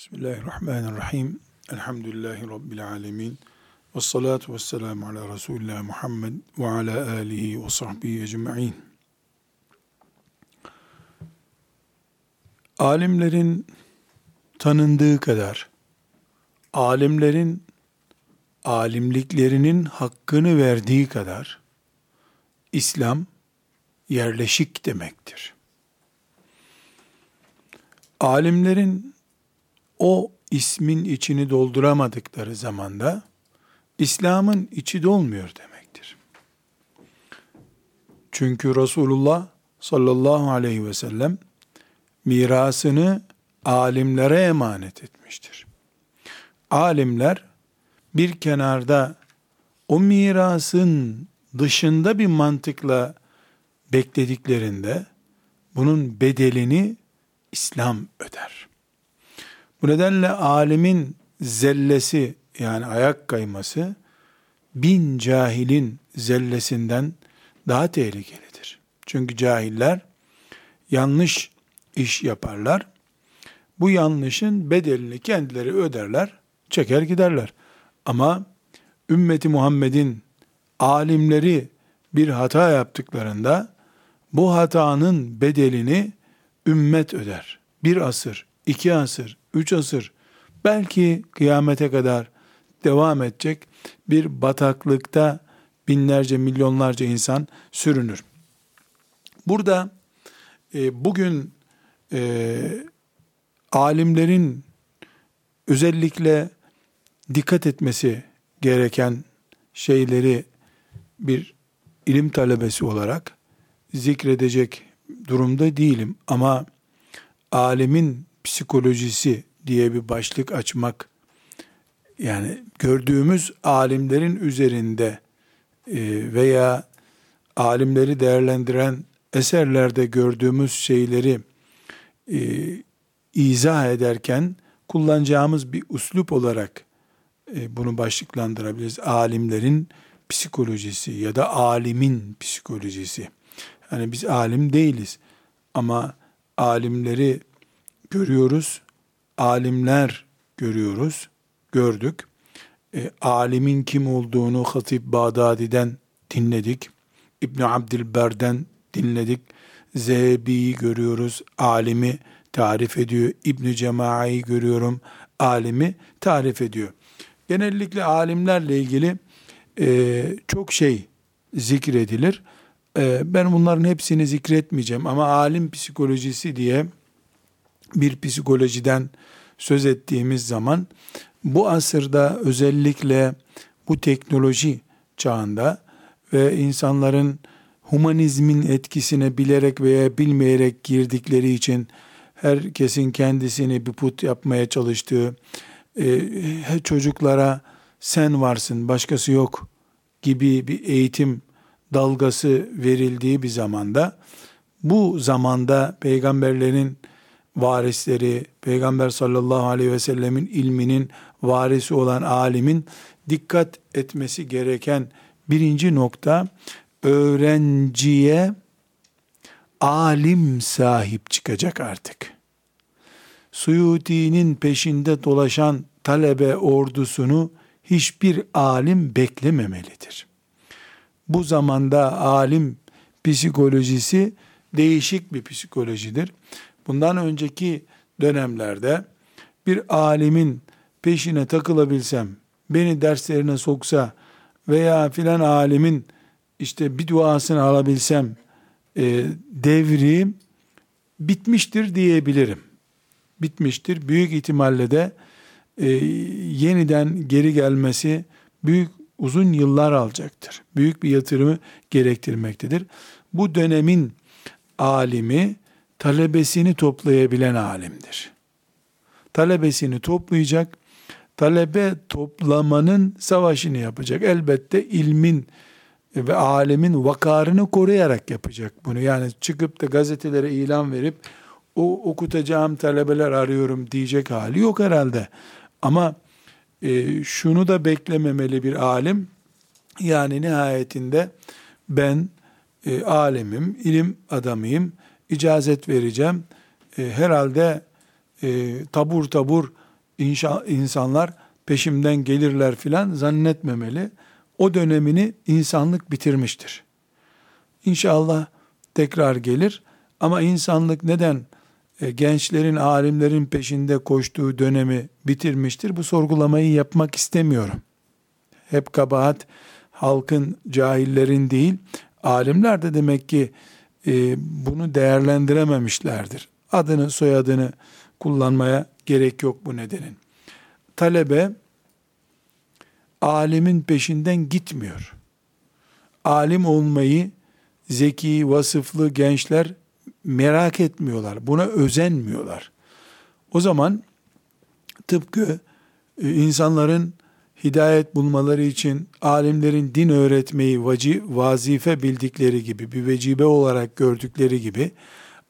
Bismillahirrahmanirrahim. Elhamdülillahi Rabbil alemin. Ve salatu ve selamu ala Resulullah Muhammed ve ala alihi ve sahbihi ecma'in. Alimlerin tanındığı kadar, alimlerin alimliklerinin hakkını verdiği kadar, İslam yerleşik demektir. Alimlerin o ismin içini dolduramadıkları zamanda İslam'ın içi dolmuyor demektir. Çünkü Resulullah sallallahu aleyhi ve sellem mirasını alimlere emanet etmiştir. Alimler bir kenarda o mirasın dışında bir mantıkla beklediklerinde bunun bedelini İslam öder. Bu nedenle alimin zellesi yani ayak kayması bin cahilin zellesinden daha tehlikelidir. Çünkü cahiller yanlış iş yaparlar. Bu yanlışın bedelini kendileri öderler, çeker giderler. Ama ümmeti Muhammed'in alimleri bir hata yaptıklarında bu hatanın bedelini ümmet öder. Bir asır, iki asır, üç asır, belki kıyamete kadar devam edecek bir bataklıkta binlerce, milyonlarca insan sürünür. Burada e, bugün e, alimlerin özellikle dikkat etmesi gereken şeyleri bir ilim talebesi olarak zikredecek durumda değilim ama alimin psikolojisi diye bir başlık açmak yani gördüğümüz alimlerin üzerinde e, veya alimleri değerlendiren eserlerde gördüğümüz şeyleri e, izah ederken kullanacağımız bir uslup olarak e, bunu başlıklandırabiliriz. Alimlerin psikolojisi ya da alimin psikolojisi. Yani biz alim değiliz ama alimleri görüyoruz. Alimler görüyoruz, gördük. E, alimin kim olduğunu Hatip Bağdadi'den dinledik. İbn Abdilber'den dinledik. Zehebi'yi görüyoruz, alimi tarif ediyor. İbn Cema'yı görüyorum, alimi tarif ediyor. Genellikle alimlerle ilgili e, çok şey zikredilir. E, ben bunların hepsini zikretmeyeceğim ama alim psikolojisi diye bir psikolojiden söz ettiğimiz zaman bu asırda özellikle bu teknoloji çağında ve insanların humanizmin etkisine bilerek veya bilmeyerek girdikleri için herkesin kendisini bir put yapmaya çalıştığı, e, çocuklara sen varsın başkası yok gibi bir eğitim dalgası verildiği bir zamanda, bu zamanda peygamberlerin varisleri, Peygamber sallallahu aleyhi ve sellemin ilminin varisi olan alimin dikkat etmesi gereken birinci nokta, öğrenciye alim sahip çıkacak artık. Suyuti'nin peşinde dolaşan talebe ordusunu hiçbir alim beklememelidir. Bu zamanda alim psikolojisi değişik bir psikolojidir. Bundan önceki dönemlerde bir alimin peşine takılabilsem, beni derslerine soksa veya filan alimin işte bir duasını alabilsem e, devri bitmiştir diyebilirim. Bitmiştir. Büyük ihtimalle de e, yeniden geri gelmesi büyük uzun yıllar alacaktır. Büyük bir yatırımı gerektirmektedir. Bu dönemin alimi talebesini toplayabilen alimdir. Talebesini toplayacak, talebe toplamanın savaşını yapacak. Elbette ilmin ve alemin vakarını koruyarak yapacak bunu. Yani çıkıp da gazetelere ilan verip o okutacağım talebeler arıyorum diyecek hali yok herhalde. Ama e, şunu da beklememeli bir alim. Yani nihayetinde ben e, alemim, ilim adamıyım icazet vereceğim. E, herhalde e, tabur tabur inşa, insanlar peşimden gelirler filan zannetmemeli. O dönemini insanlık bitirmiştir. İnşallah tekrar gelir ama insanlık neden e, gençlerin, alimlerin peşinde koştuğu dönemi bitirmiştir? Bu sorgulamayı yapmak istemiyorum. Hep kabahat halkın, cahillerin değil, alimler de demek ki e, bunu değerlendirememişlerdir. Adını, soyadını kullanmaya gerek yok bu nedenin. Talebe alimin peşinden gitmiyor. Alim olmayı zeki, vasıflı gençler merak etmiyorlar. Buna özenmiyorlar. O zaman tıpkı e, insanların hidayet bulmaları için alimlerin din öğretmeyi vaci, vazife bildikleri gibi, bir vecibe olarak gördükleri gibi,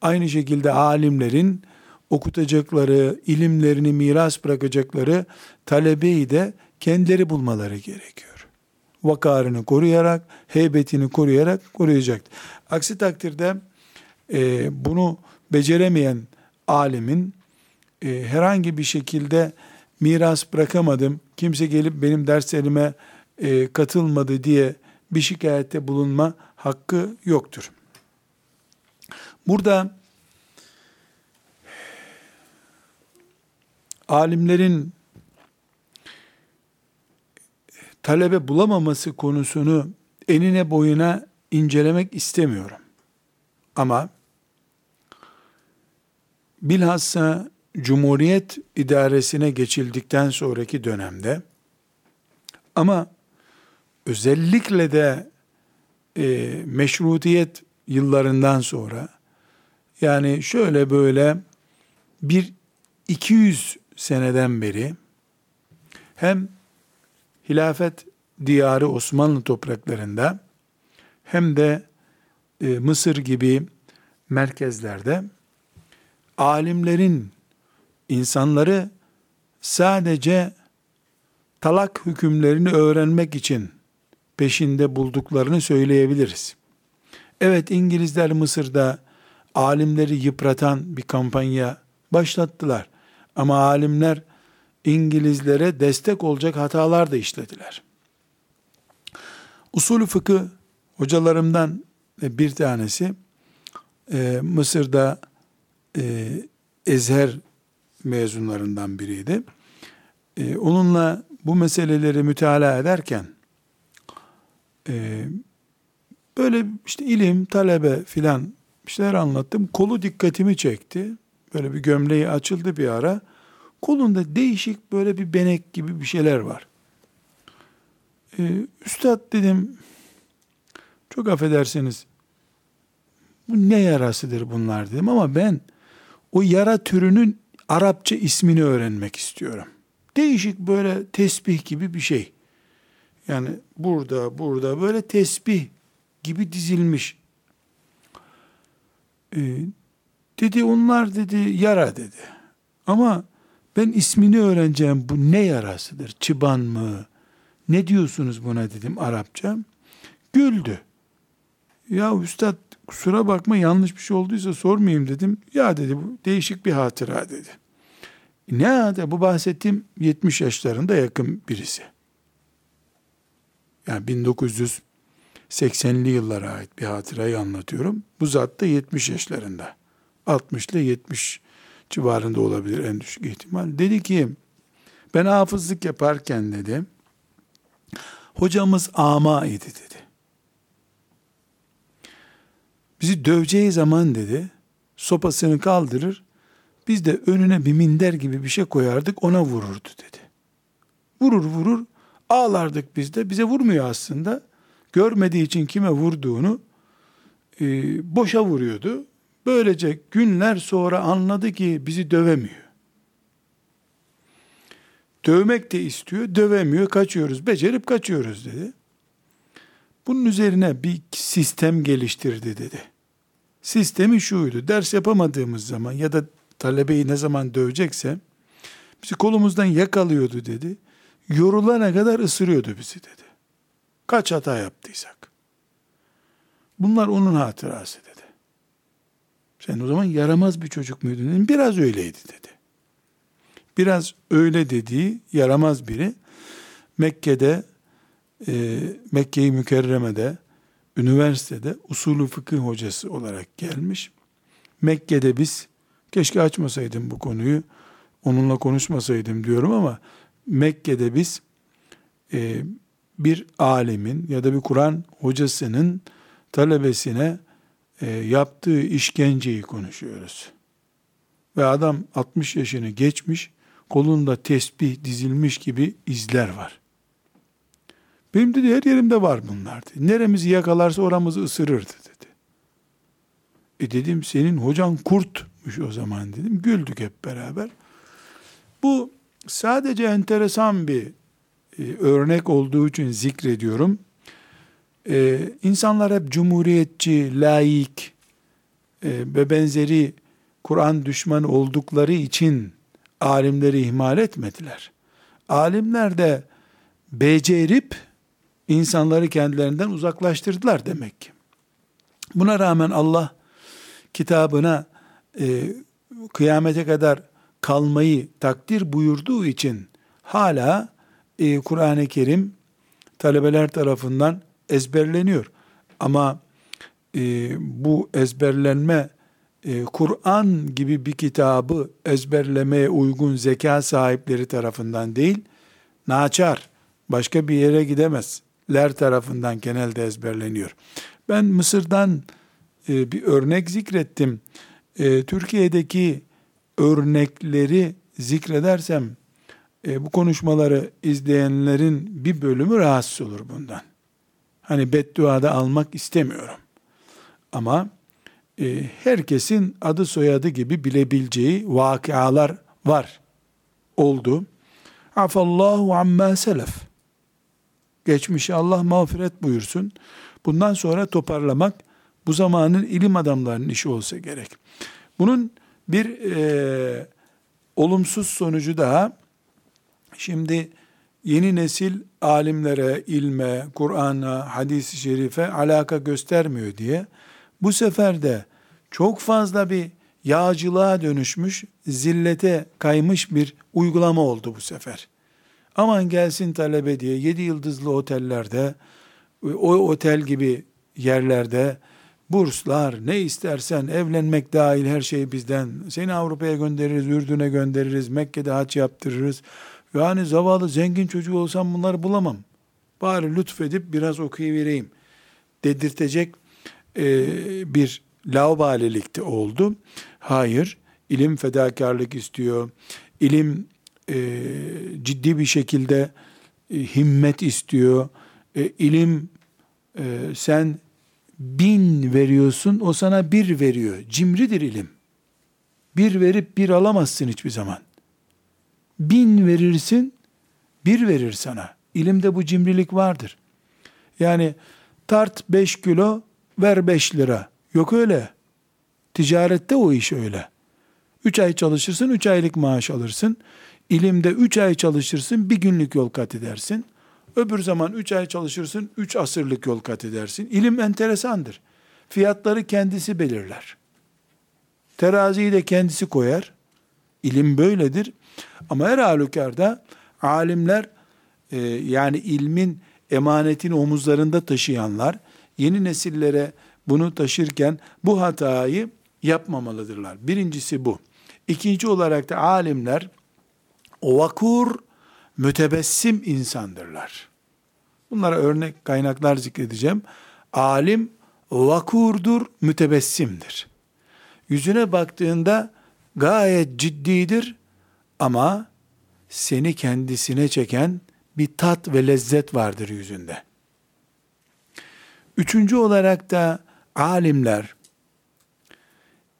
aynı şekilde alimlerin okutacakları, ilimlerini miras bırakacakları talebeyi de kendileri bulmaları gerekiyor. Vakarını koruyarak, heybetini koruyarak koruyacak. Aksi takdirde e, bunu beceremeyen alimin e, herhangi bir şekilde miras bırakamadım, kimse gelip benim derslerime e, katılmadı diye bir şikayette bulunma hakkı yoktur. Burada alimlerin talebe bulamaması konusunu enine boyuna incelemek istemiyorum. Ama bilhassa Cumhuriyet idaresine geçildikten sonraki dönemde ama özellikle de e, meşrutiyet yıllarından sonra yani şöyle böyle bir 200 seneden beri hem hilafet diyarı Osmanlı topraklarında hem de e, Mısır gibi merkezlerde alimlerin insanları sadece talak hükümlerini öğrenmek için peşinde bulduklarını söyleyebiliriz. Evet İngilizler Mısır'da alimleri yıpratan bir kampanya başlattılar. Ama alimler İngilizlere destek olacak hatalar da işlediler. Usulü fıkı hocalarımdan bir tanesi e, Mısır'da e, Ezher mezunlarından biriydi. E, onunla bu meseleleri müteala ederken e, böyle işte ilim, talebe filan şeyler anlattım. Kolu dikkatimi çekti. Böyle bir gömleği açıldı bir ara. Kolunda değişik böyle bir benek gibi bir şeyler var. Ee, Üstad dedim, çok affedersiniz, bu ne yarasıdır bunlar dedim ama ben o yara türünün Arapça ismini öğrenmek istiyorum. Değişik böyle tesbih gibi bir şey. Yani burada, burada böyle tesbih gibi dizilmiş. Ee, dedi onlar dedi yara dedi. Ama ben ismini öğreneceğim bu ne yarasıdır? Çıban mı? Ne diyorsunuz buna dedim Arapça. Güldü. Ya üstad kusura bakma yanlış bir şey olduysa sormayayım dedim. Ya dedi bu değişik bir hatıra dedi. Ne hatıra? Bu bahsettiğim 70 yaşlarında yakın birisi. Yani 1980'li yıllara ait bir hatırayı anlatıyorum. Bu zat da 70 yaşlarında. 60 ile 70 civarında olabilir en düşük ihtimal. Dedi ki ben hafızlık yaparken dedi hocamız ama idi dedi. Bizi döveceği zaman dedi sopasını kaldırır biz de önüne bir minder gibi bir şey koyardık ona vururdu dedi. Vurur vurur ağlardık biz de bize vurmuyor aslında. Görmediği için kime vurduğunu e, boşa vuruyordu. Böylece günler sonra anladı ki bizi dövemiyor. Dövmek de istiyor, dövemiyor, kaçıyoruz, becerip kaçıyoruz dedi. Bunun üzerine bir sistem geliştirdi dedi. Sistemi şuydu, ders yapamadığımız zaman ya da talebeyi ne zaman dövecekse, bizi kolumuzdan yakalıyordu dedi. Yorulana kadar ısırıyordu bizi dedi. Kaç hata yaptıysak. Bunlar onun hatırası dedi. Sen o zaman yaramaz bir çocuk muydun? Dedim. Biraz öyleydi dedi. biraz öyle dediği yaramaz biri. Mekke'de, e, Mekke-i Mükerreme'de, üniversitede usulü fıkıh hocası olarak gelmiş. Mekke'de biz, keşke açmasaydım bu konuyu, onunla konuşmasaydım diyorum ama Mekke'de biz e, bir alimin ya da bir Kur'an hocasının talebesine e, yaptığı işkenceyi konuşuyoruz. Ve adam 60 yaşını geçmiş, kolunda tesbih dizilmiş gibi izler var. Benim dedi her yerimde var bunlar dedi. Neremizi yakalarsa oramızı ısırırdı dedi. E dedim senin hocan kurtmuş o zaman dedim. Güldük hep beraber. Bu sadece enteresan bir e, örnek olduğu için zikrediyorum. E, insanlar hep cumhuriyetçi, laik e, ve benzeri Kur'an düşmanı oldukları için alimleri ihmal etmediler. Alimler de becerip insanları kendilerinden uzaklaştırdılar demek ki. Buna rağmen Allah kitabına e, kıyamete kadar kalmayı takdir buyurduğu için hala e, Kur'an-ı Kerim talebeler tarafından ezberleniyor. Ama e, bu ezberlenme e, Kur'an gibi bir kitabı ezberlemeye uygun zeka sahipleri tarafından değil, naçar, başka bir yere gidemezler tarafından genelde ezberleniyor. Ben Mısır'dan e, bir örnek zikrettim. E, Türkiye'deki örnekleri zikredersem e, bu konuşmaları izleyenlerin bir bölümü rahatsız olur bundan. Hani bedduada almak istemiyorum. Ama e, herkesin adı soyadı gibi bilebileceği vakialar var. Oldu. Afallahu amma selef. Geçmişi Allah mağfiret buyursun. Bundan sonra toparlamak bu zamanın ilim adamlarının işi olsa gerek. Bunun bir e, olumsuz sonucu daha Şimdi yeni nesil alimlere, ilme, Kur'an'a, hadis-i şerife alaka göstermiyor diye bu sefer de çok fazla bir yağcılığa dönüşmüş, zillete kaymış bir uygulama oldu bu sefer. Aman gelsin talebe diye yedi yıldızlı otellerde, o otel gibi yerlerde burslar, ne istersen evlenmek dahil her şey bizden. Seni Avrupa'ya göndeririz, Ürdün'e göndeririz, Mekke'de haç yaptırırız. Yani zavallı zengin çocuğu olsam bunları bulamam. Bari lütfedip biraz okuyuvereyim dedirtecek e, bir laubalilikte oldu. Hayır, ilim fedakarlık istiyor. İlim e, ciddi bir şekilde e, himmet istiyor. E, ilim e, sen bin veriyorsun, o sana bir veriyor. Cimridir ilim. Bir verip bir alamazsın hiçbir zaman bin verirsin, bir verir sana. İlimde bu cimrilik vardır. Yani tart beş kilo, ver beş lira. Yok öyle. Ticarette o iş öyle. Üç ay çalışırsın, üç aylık maaş alırsın. İlimde üç ay çalışırsın, bir günlük yol kat edersin. Öbür zaman üç ay çalışırsın, üç asırlık yol kat edersin. İlim enteresandır. Fiyatları kendisi belirler. Teraziyi de kendisi koyar. İlim böyledir. Ama her halükarda alimler e, yani ilmin emanetini omuzlarında taşıyanlar yeni nesillere bunu taşırken bu hatayı yapmamalıdırlar. Birincisi bu. İkinci olarak da alimler vakur, mütebessim insandırlar. Bunlara örnek kaynaklar zikredeceğim. Alim vakurdur, mütebessimdir. Yüzüne baktığında gayet ciddidir ama seni kendisine çeken bir tat ve lezzet vardır yüzünde. Üçüncü olarak da alimler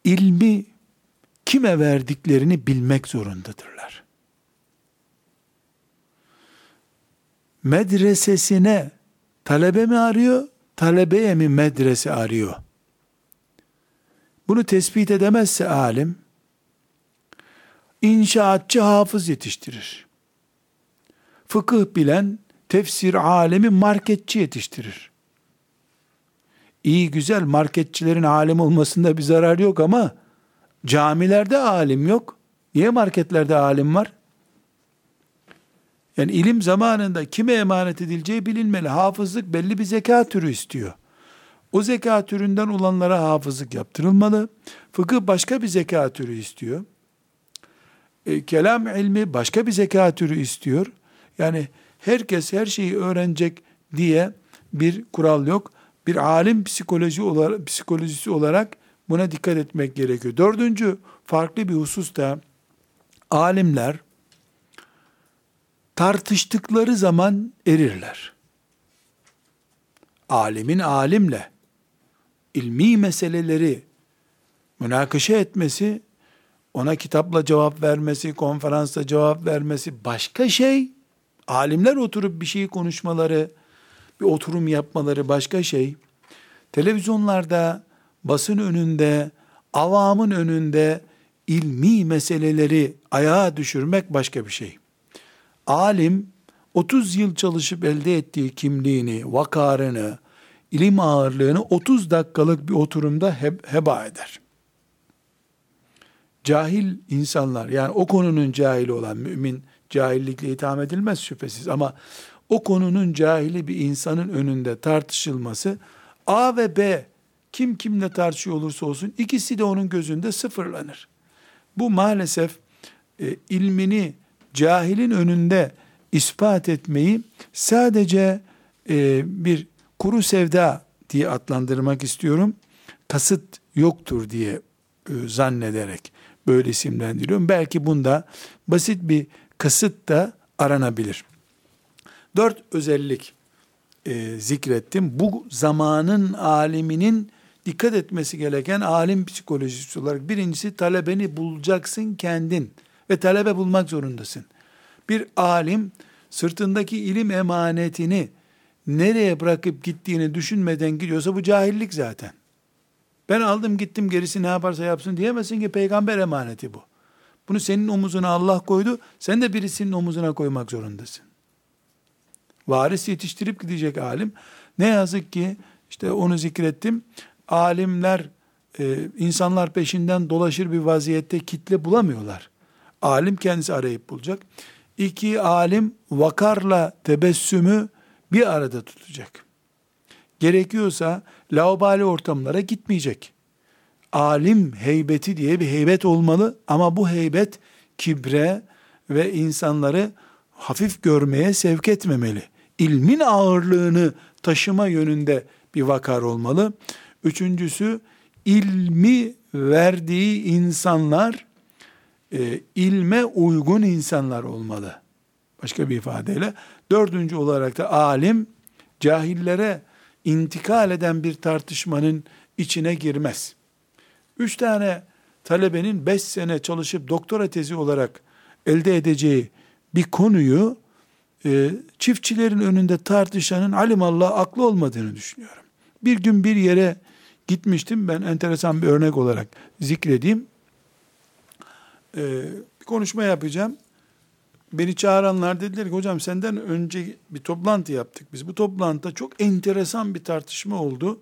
ilmi kime verdiklerini bilmek zorundadırlar. Medresesine talebe mi arıyor, talebeye mi medrese arıyor? Bunu tespit edemezse alim, inşaatçı hafız yetiştirir. Fıkıh bilen tefsir alemi marketçi yetiştirir. İyi güzel marketçilerin alim olmasında bir zarar yok ama camilerde alim yok. Niye marketlerde alim var? Yani ilim zamanında kime emanet edileceği bilinmeli. Hafızlık belli bir zeka türü istiyor. O zeka türünden olanlara hafızlık yaptırılmalı. Fıkıh başka bir zeka türü istiyor. E, kelam ilmi başka bir zeka türü istiyor. Yani herkes her şeyi öğrenecek diye bir kural yok. Bir alim psikoloji olarak, psikolojisi olarak buna dikkat etmek gerekiyor. Dördüncü farklı bir husus da alimler tartıştıkları zaman erirler. Alimin alimle ilmi meseleleri münakaşa etmesi, ona kitapla cevap vermesi, konferansta cevap vermesi başka şey. Alimler oturup bir şeyi konuşmaları, bir oturum yapmaları başka şey. Televizyonlarda, basın önünde, avamın önünde ilmi meseleleri ayağa düşürmek başka bir şey. Alim 30 yıl çalışıp elde ettiği kimliğini, vakarını, ilim ağırlığını 30 dakikalık bir oturumda heba eder. Cahil insanlar yani o konunun cahili olan mümin cahillikle itham edilmez şüphesiz ama o konunun cahili bir insanın önünde tartışılması A ve B kim kimle tartışıyor olursa olsun ikisi de onun gözünde sıfırlanır. Bu maalesef e, ilmini cahilin önünde ispat etmeyi sadece e, bir kuru sevda diye adlandırmak istiyorum. Kasıt yoktur diye e, zannederek böyle isimlendiriyorum. Belki bunda basit bir kasıt da aranabilir. Dört özellik e, zikrettim. Bu zamanın aliminin dikkat etmesi gereken alim psikolojisi olarak birincisi talebeni bulacaksın kendin ve talebe bulmak zorundasın. Bir alim sırtındaki ilim emanetini nereye bırakıp gittiğini düşünmeden gidiyorsa bu cahillik zaten. Ben aldım gittim gerisi ne yaparsa yapsın diyemezsin ki peygamber emaneti bu. Bunu senin omuzuna Allah koydu. Sen de birisinin omuzuna koymak zorundasın. Varis yetiştirip gidecek alim. Ne yazık ki işte onu zikrettim. Alimler e, insanlar peşinden dolaşır bir vaziyette kitle bulamıyorlar. Alim kendisi arayıp bulacak. İki alim vakarla tebessümü bir arada tutacak. Gerekiyorsa laubali ortamlara gitmeyecek. Alim heybeti diye bir heybet olmalı ama bu heybet kibre ve insanları hafif görmeye sevk etmemeli. İlmin ağırlığını taşıma yönünde bir vakar olmalı. Üçüncüsü ilmi verdiği insanlar e, ilme uygun insanlar olmalı. Başka bir ifadeyle. Dördüncü olarak da alim cahillere intikal eden bir tartışmanın içine girmez. Üç tane talebenin beş sene çalışıp doktora tezi olarak elde edeceği bir konuyu e, çiftçilerin önünde tartışanın alimallah aklı olmadığını düşünüyorum. Bir gün bir yere gitmiştim ben enteresan bir örnek olarak zikredeyim. E, bir konuşma yapacağım. Beni çağıranlar dediler ki hocam senden önce bir toplantı yaptık biz. Bu toplantıda çok enteresan bir tartışma oldu.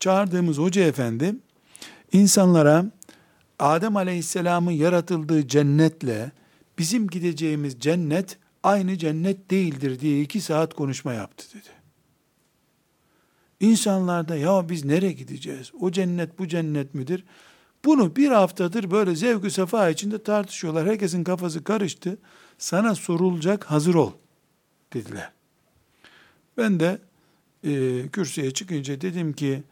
Çağırdığımız hoca efendi insanlara Adem Aleyhisselam'ın yaratıldığı cennetle bizim gideceğimiz cennet aynı cennet değildir diye iki saat konuşma yaptı dedi. İnsanlar da ya biz nereye gideceğiz? O cennet bu cennet midir? Bunu bir haftadır böyle zevk sefa içinde tartışıyorlar. Herkesin kafası karıştı. Sana sorulacak hazır ol dediler. Ben de e, kürsüye çıkınca dedim ki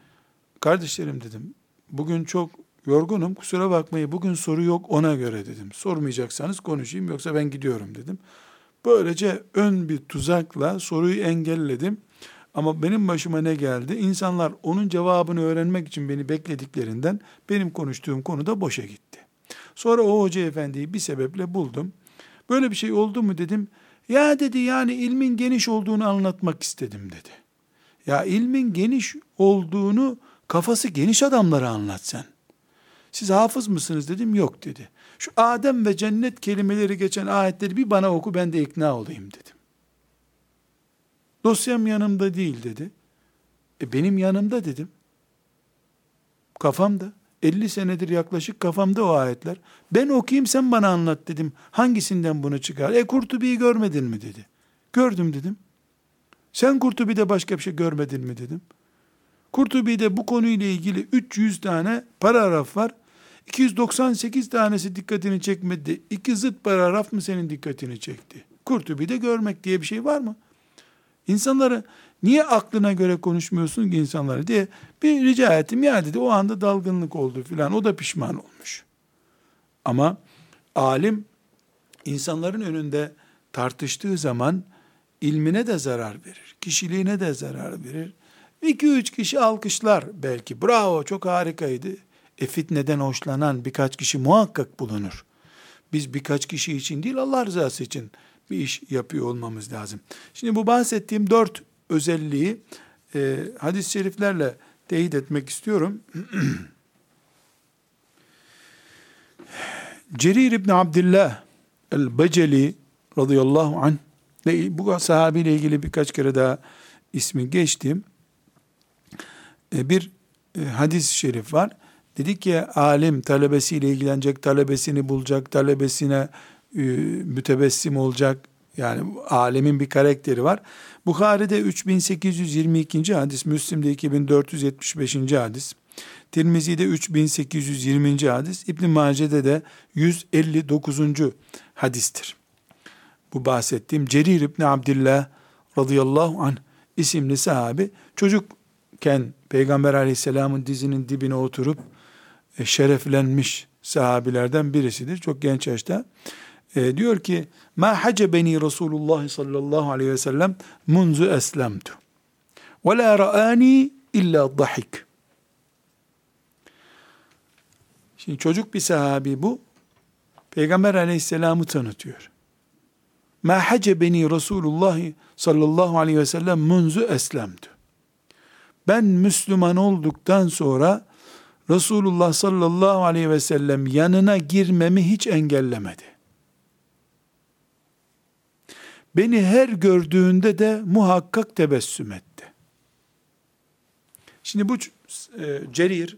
kardeşlerim dedim bugün çok yorgunum kusura bakmayın bugün soru yok ona göre dedim. Sormayacaksanız konuşayım yoksa ben gidiyorum dedim. Böylece ön bir tuzakla soruyu engelledim. Ama benim başıma ne geldi? İnsanlar onun cevabını öğrenmek için beni beklediklerinden benim konuştuğum konu da boşa gitti. Sonra o hoca efendiyi bir sebeple buldum. Böyle bir şey oldu mu dedim. Ya dedi yani ilmin geniş olduğunu anlatmak istedim dedi. Ya ilmin geniş olduğunu kafası geniş adamlara anlat sen. Siz hafız mısınız dedim yok dedi. Şu Adem ve cennet kelimeleri geçen ayetleri bir bana oku ben de ikna olayım dedim. Dosyam yanımda değil dedi. E benim yanımda dedim. Kafamda. 50 senedir yaklaşık kafamda o ayetler. Ben okuyayım sen bana anlat dedim. Hangisinden bunu çıkar? E Kurtubi'yi görmedin mi dedi. Gördüm dedim. Sen Kurtubi'de başka bir şey görmedin mi dedim. Kurtubi'de bu konuyla ilgili 300 tane paragraf var. 298 tanesi dikkatini çekmedi. İki zıt paragraf mı senin dikkatini çekti? Kurtubi'de görmek diye bir şey var mı? İnsanları niye aklına göre konuşmuyorsun ki insanları diye bir rica ettim. Ya dedi o anda dalgınlık oldu filan. O da pişman olmuş. Ama alim insanların önünde tartıştığı zaman ilmine de zarar verir. Kişiliğine de zarar verir. İki üç kişi alkışlar belki. Bravo çok harikaydı. E fitneden hoşlanan birkaç kişi muhakkak bulunur. Biz birkaç kişi için değil Allah rızası için bir iş yapıyor olmamız lazım. Şimdi bu bahsettiğim dört özelliği e, hadis-i şeriflerle teyit etmek istiyorum. Cerir İbni Abdillah el-Beceli radıyallahu anh bu sahabiyle ilgili birkaç kere daha ismi geçtim. E, bir e, hadis-i şerif var. Dedik ki alim talebesiyle ilgilenecek, talebesini bulacak, talebesine mütebessim olacak. Yani alemin bir karakteri var. Bukhari'de 3822. hadis, Müslim'de 2475. hadis, Tirmizi'de 3820. hadis, İbn Mace'de de 159. hadistir. Bu bahsettiğim Cerir İbn Abdillah radıyallahu anh isimli sahabi çocukken Peygamber aleyhisselamın dizinin dibine oturup e, şereflenmiş sahabilerden birisidir. Çok genç yaşta. E, diyor ki ma hacebeni Resulullah sallallahu aleyhi ve sellem munzu eslemtu ve la ra'ani illa dahik. Şimdi çocuk bir sahabi bu. Peygamber aleyhisselamı tanıtıyor. Ma hacebeni Resulullah sallallahu aleyhi ve sellem munzu eslemtu. Ben Müslüman olduktan sonra Resulullah sallallahu aleyhi ve sellem yanına girmemi hiç engellemedi. Beni her gördüğünde de muhakkak tebessüm etti. Şimdi bu e, Cerir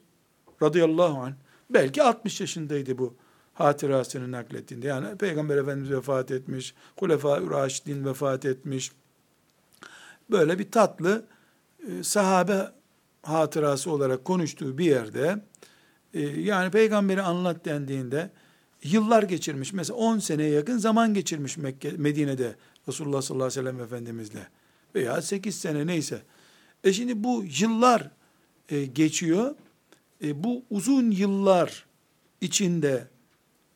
radıyallahu anh belki 60 yaşındaydı bu hatırasını naklettiğinde. Yani Peygamber Efendimiz vefat etmiş, Kulefa-ı Raşidin vefat etmiş. Böyle bir tatlı e, sahabe hatırası olarak konuştuğu bir yerde e, yani peygamberi anlat dendiğinde yıllar geçirmiş. Mesela 10 seneye yakın zaman geçirmiş Mekke, Medine'de Resulullah sallallahu aleyhi ve sellem Efendimizle. Veya 8 sene neyse. E şimdi bu yıllar e, geçiyor. E, bu uzun yıllar içinde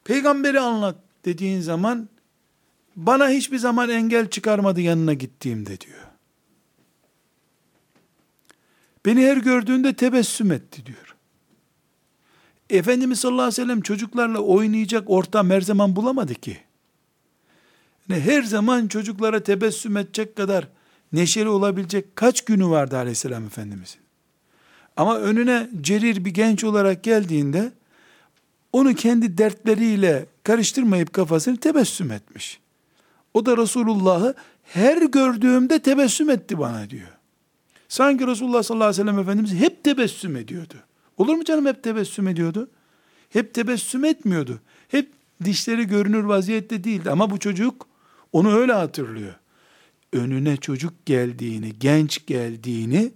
peygamberi anlat dediğin zaman bana hiçbir zaman engel çıkarmadı yanına gittiğimde diyor. Beni her gördüğünde tebessüm etti diyor. Efendimiz sallallahu aleyhi ve sellem çocuklarla oynayacak ortam her zaman bulamadı ki. Ne her zaman çocuklara tebessüm edecek kadar neşeli olabilecek kaç günü vardı aleyhisselam efendimizin. Ama önüne cerir bir genç olarak geldiğinde onu kendi dertleriyle karıştırmayıp kafasını tebessüm etmiş. O da Resulullah'ı her gördüğümde tebessüm etti bana diyor. Sanki Resulullah sallallahu aleyhi ve sellem Efendimiz hep tebessüm ediyordu. Olur mu canım hep tebessüm ediyordu? Hep tebessüm etmiyordu. Hep dişleri görünür vaziyette değildi. Ama bu çocuk onu öyle hatırlıyor. Önüne çocuk geldiğini, genç geldiğini,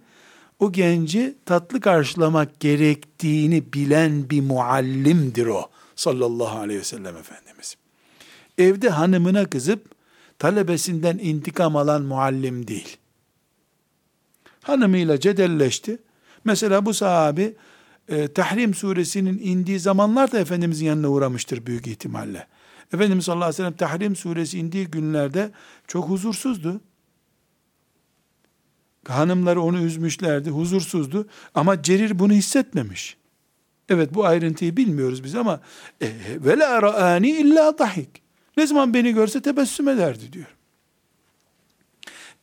o genci tatlı karşılamak gerektiğini bilen bir muallimdir o sallallahu aleyhi ve sellem Efendimiz. Evde hanımına kızıp talebesinden intikam alan muallim değil hanımıyla cedelleşti. Mesela bu sahabi e, Tahrim suresinin indiği zamanlarda Efendimizin yanına uğramıştır büyük ihtimalle. Efendimiz sallallahu aleyhi ve sellem Tahrim suresi indiği günlerde çok huzursuzdu. Hanımları onu üzmüşlerdi, huzursuzdu. Ama Cerir bunu hissetmemiş. Evet bu ayrıntıyı bilmiyoruz biz ama e, ve la ra'ani illa dahik. Ne zaman beni görse tebessüm ederdi diyor.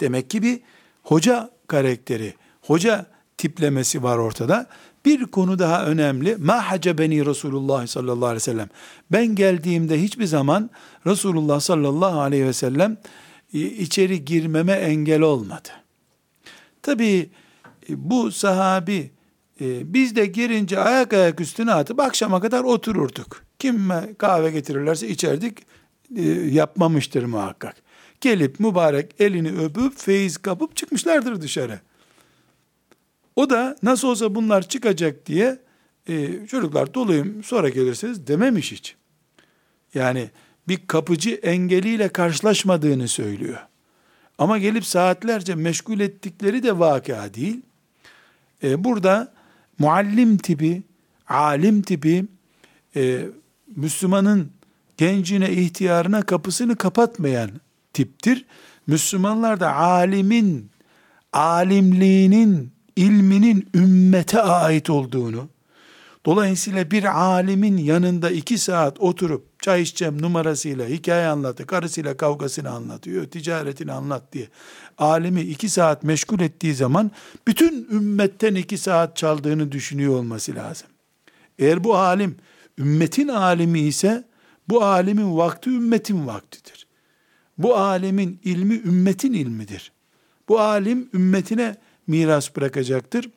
Demek ki bir hoca karakteri, hoca tiplemesi var ortada. Bir konu daha önemli. Ma hacebeni Resulullah sallallahu aleyhi ve sellem. Ben geldiğimde hiçbir zaman Resulullah sallallahu aleyhi ve sellem e, içeri girmeme engel olmadı. Tabi e, bu sahabi e, biz de girince ayak ayak üstüne atıp akşama kadar otururduk. Kim kahve getirirlerse içerdik yapmamıştır muhakkak. Gelip mübarek elini öpüp feyiz kapıp çıkmışlardır dışarı. O da nasıl olsa bunlar çıkacak diye e, çocuklar doluyum sonra gelirsiniz dememiş hiç. Yani bir kapıcı engeliyle karşılaşmadığını söylüyor. Ama gelip saatlerce meşgul ettikleri de vaka değil. E, burada muallim tipi, alim tipi, e, Müslümanın gencine, ihtiyarına kapısını kapatmayan tiptir. Müslümanlar da alimin, alimliğinin, ilminin ümmete ait olduğunu, dolayısıyla bir alimin yanında iki saat oturup çay içeceğim numarasıyla hikaye anlatı, karısıyla kavgasını anlatıyor, ticaretini anlat diye. Alimi iki saat meşgul ettiği zaman bütün ümmetten iki saat çaldığını düşünüyor olması lazım. Eğer bu alim ümmetin alimi ise bu alimin vakti ümmetin vaktidir. Bu alimin ilmi ümmetin ilmidir. Bu alim ümmetine miras bırakacaktır.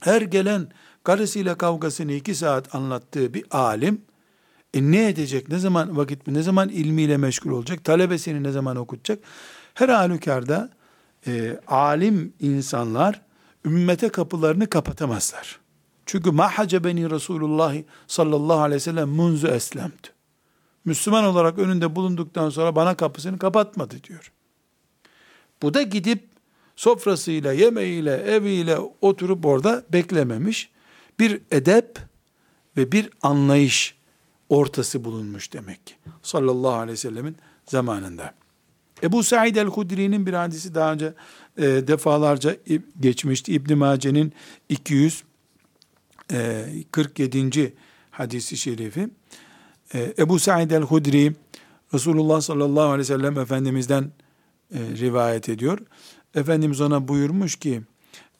Her gelen karısıyla kavgasını iki saat anlattığı bir alim, e ne edecek? Ne zaman vakit ne zaman ilmiyle meşgul olacak? Talebesini ne zaman okutacak? Her halükarda e, alim insanlar ümmete kapılarını kapatamazlar. Çünkü ma hacebeni Resulullah sallallahu aleyhi ve sellem munzu eslemtu. Müslüman olarak önünde bulunduktan sonra bana kapısını kapatmadı diyor. Bu da gidip sofrasıyla, yemeğiyle, eviyle oturup orada beklememiş. Bir edep ve bir anlayış ortası bulunmuş demek ki. Sallallahu aleyhi ve sellemin zamanında. Ebu Said el-Hudri'nin bir hadisi daha önce e, defalarca geçmişti. İbn Mace'nin 247. E, hadisi şerifi. E, Ebu Said el-Hudri Resulullah sallallahu aleyhi ve sellem Efendimiz'den e, rivayet ediyor. Efendimiz ona buyurmuş ki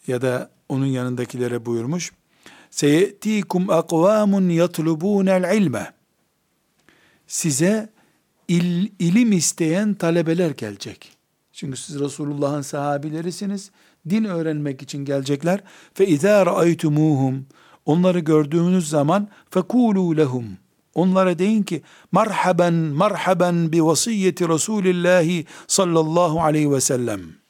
ya da onun yanındakilere buyurmuş. Seyetikum akvamun yatlubunel ilme. Size il, ilim isteyen talebeler gelecek. Çünkü siz Resulullah'ın sahabilerisiniz. Din öğrenmek için gelecekler. Fe izâ ra'aytumuhum. Onları gördüğünüz zaman fekulu lehum. Onlara deyin ki marhaben marhaben bi vasiyeti Resulillahi sallallahu aleyhi ve sellem.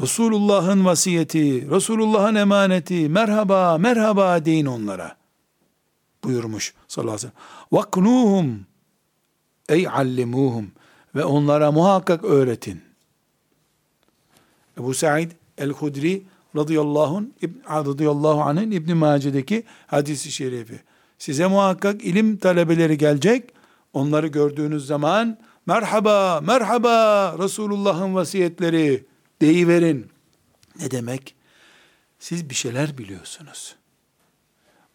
Resulullah'ın vasiyeti, Resulullah'ın emaneti, merhaba, merhaba deyin onlara. Buyurmuş sallallahu aleyhi ve sellem. Vaknuhum, ey allimuhum ve onlara muhakkak öğretin. Ebu Said el-Hudri radıyallahu, anh, radıyallahu anh'ın İbn Mace'deki hadisi şerifi. Size muhakkak ilim talebeleri gelecek. Onları gördüğünüz zaman merhaba, merhaba Resulullah'ın vasiyetleri deyiverin. Ne demek? Siz bir şeyler biliyorsunuz.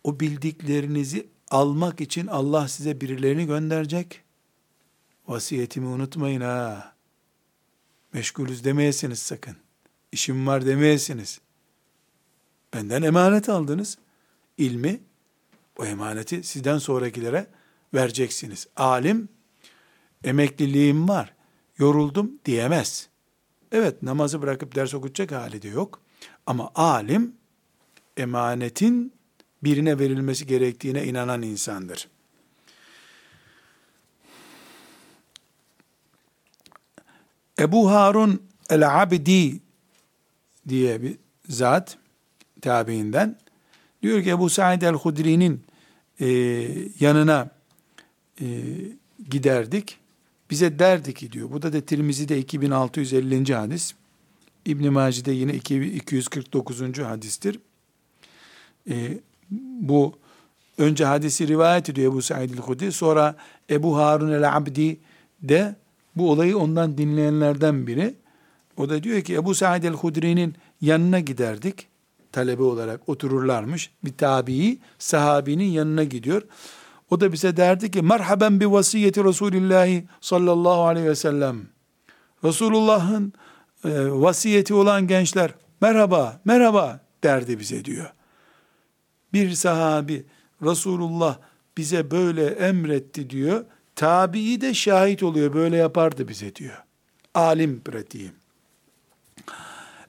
O bildiklerinizi almak için Allah size birilerini gönderecek. Vasiyetimi unutmayın ha. Meşgulüz demeyesiniz sakın. İşim var demeyesiniz. Benden emanet aldınız. İlmi, o emaneti sizden sonrakilere vereceksiniz. Alim, emekliliğim var, yoruldum diyemez. Evet namazı bırakıp ders okutacak hali de yok. Ama alim emanetin birine verilmesi gerektiğine inanan insandır. Ebu Harun el-Abdi diye bir zat tabiinden diyor ki Ebu Said el-Hudri'nin e, yanına e, giderdik bize derdi ki diyor. Bu da de Tirmizi'de 2650. hadis. İbn Maci'de yine 249. hadistir. Ee, bu önce hadisi rivayet ediyor Ebu Said el-Hudri. Sonra Ebu Harun el-Abdi de bu olayı ondan dinleyenlerden biri. O da diyor ki Ebu Said el-Hudri'nin yanına giderdik. Talebe olarak otururlarmış. Bir tabii sahabinin yanına gidiyor. O da bize derdi ki merhaben bi vasiyeti Resulillahi sallallahu aleyhi ve sellem. Resulullah'ın e, vasiyeti olan gençler merhaba merhaba derdi bize diyor. Bir sahabi Resulullah bize böyle emretti diyor. Tabii de şahit oluyor böyle yapardı bize diyor. Alim pratiği.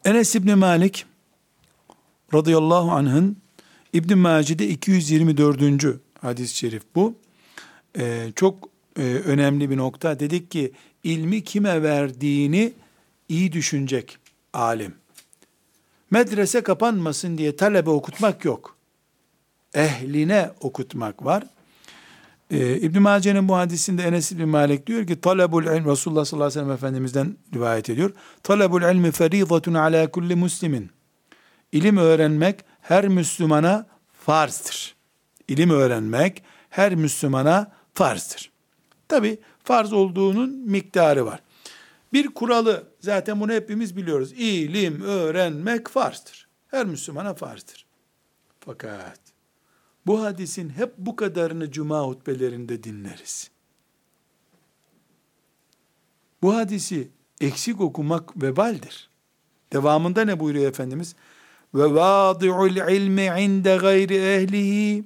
Enes İbni Malik radıyallahu anh'ın İbn Mace'de 224. hadis-i şerif bu. Ee, çok e, önemli bir nokta. Dedik ki ilmi kime verdiğini iyi düşünecek alim. Medrese kapanmasın diye talebe okutmak yok. Ehline okutmak var. Ee, İbn Mace'nin bu hadisinde Enes İbn Malik diyor ki talebul ilm Resulullah sallallahu aleyhi ve sellem efendimizden rivayet ediyor. Talebul ilmi feridatun ala kulli muslimin. İlim öğrenmek her Müslümana farzdır. İlim öğrenmek her Müslümana farzdır. Tabi farz olduğunun miktarı var. Bir kuralı zaten bunu hepimiz biliyoruz. İlim öğrenmek farzdır. Her Müslümana farzdır. Fakat bu hadisin hep bu kadarını cuma hutbelerinde dinleriz. Bu hadisi eksik okumak vebaldir. Devamında ne buyuruyor Efendimiz? Ve vâdi'ul ilmi inde gayri ehlihi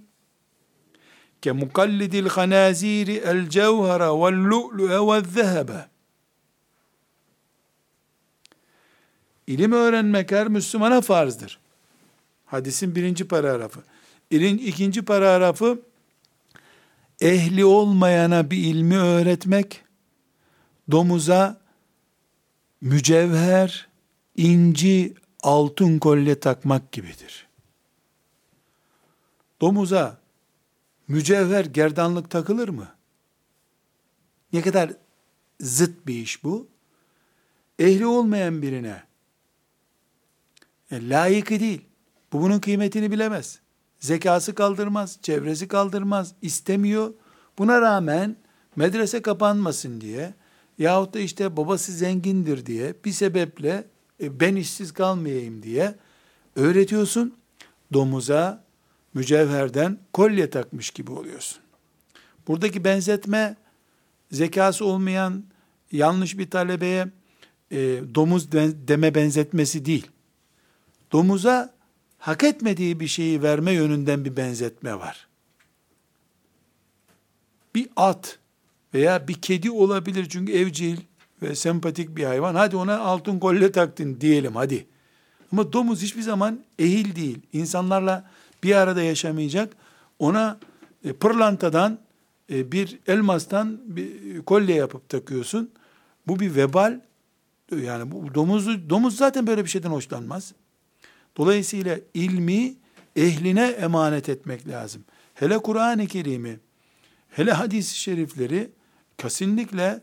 ke mukallidil hanaziri el cevhara vel lu'lu'e ve zehebe. İlim öğrenmek her Müslümana farzdır. Hadisin birinci paragrafı. İlin, ikinci paragrafı ehli olmayana bir ilmi öğretmek, domuza mücevher, inci, altın kolye takmak gibidir. Domuza mücevher gerdanlık takılır mı? Ne kadar zıt bir iş bu. Ehli olmayan birine e, layıkı değil. Bu bunun kıymetini bilemez. Zekası kaldırmaz, çevresi kaldırmaz, istemiyor. Buna rağmen medrese kapanmasın diye yahut da işte babası zengindir diye bir sebeple e, ben işsiz kalmayayım diye öğretiyorsun. Domuza mücevherden kolye takmış gibi oluyorsun. Buradaki benzetme zekası olmayan yanlış bir talebeye e, domuz deme benzetmesi değil. Domuza hak etmediği bir şeyi verme yönünden bir benzetme var. Bir at veya bir kedi olabilir çünkü evcil ve sempatik bir hayvan. Hadi ona altın kolye taktın diyelim hadi. Ama domuz hiçbir zaman ehil değil. İnsanlarla bir arada yaşamayacak. Ona e, pırlantadan e, bir elmastan bir kolye yapıp takıyorsun. Bu bir vebal. Yani bu domuzu domuz zaten böyle bir şeyden hoşlanmaz. Dolayısıyla ilmi ehline emanet etmek lazım. Hele Kur'an-ı Kerim'i, hele hadis-i şerifleri kesinlikle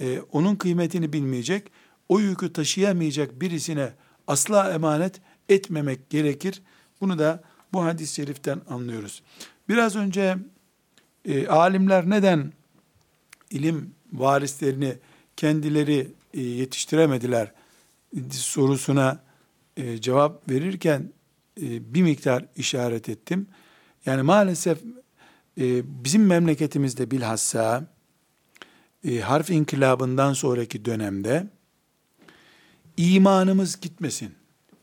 e, onun kıymetini bilmeyecek, o yükü taşıyamayacak birisine asla emanet etmemek gerekir. Bunu da bu hadis-i şeriften anlıyoruz. Biraz önce e, alimler neden ilim varislerini kendileri e, yetiştiremediler sorusuna e, cevap verirken e, bir miktar işaret ettim. Yani maalesef e, bizim memleketimizde bilhassa e, harf inkılabından sonraki dönemde imanımız gitmesin,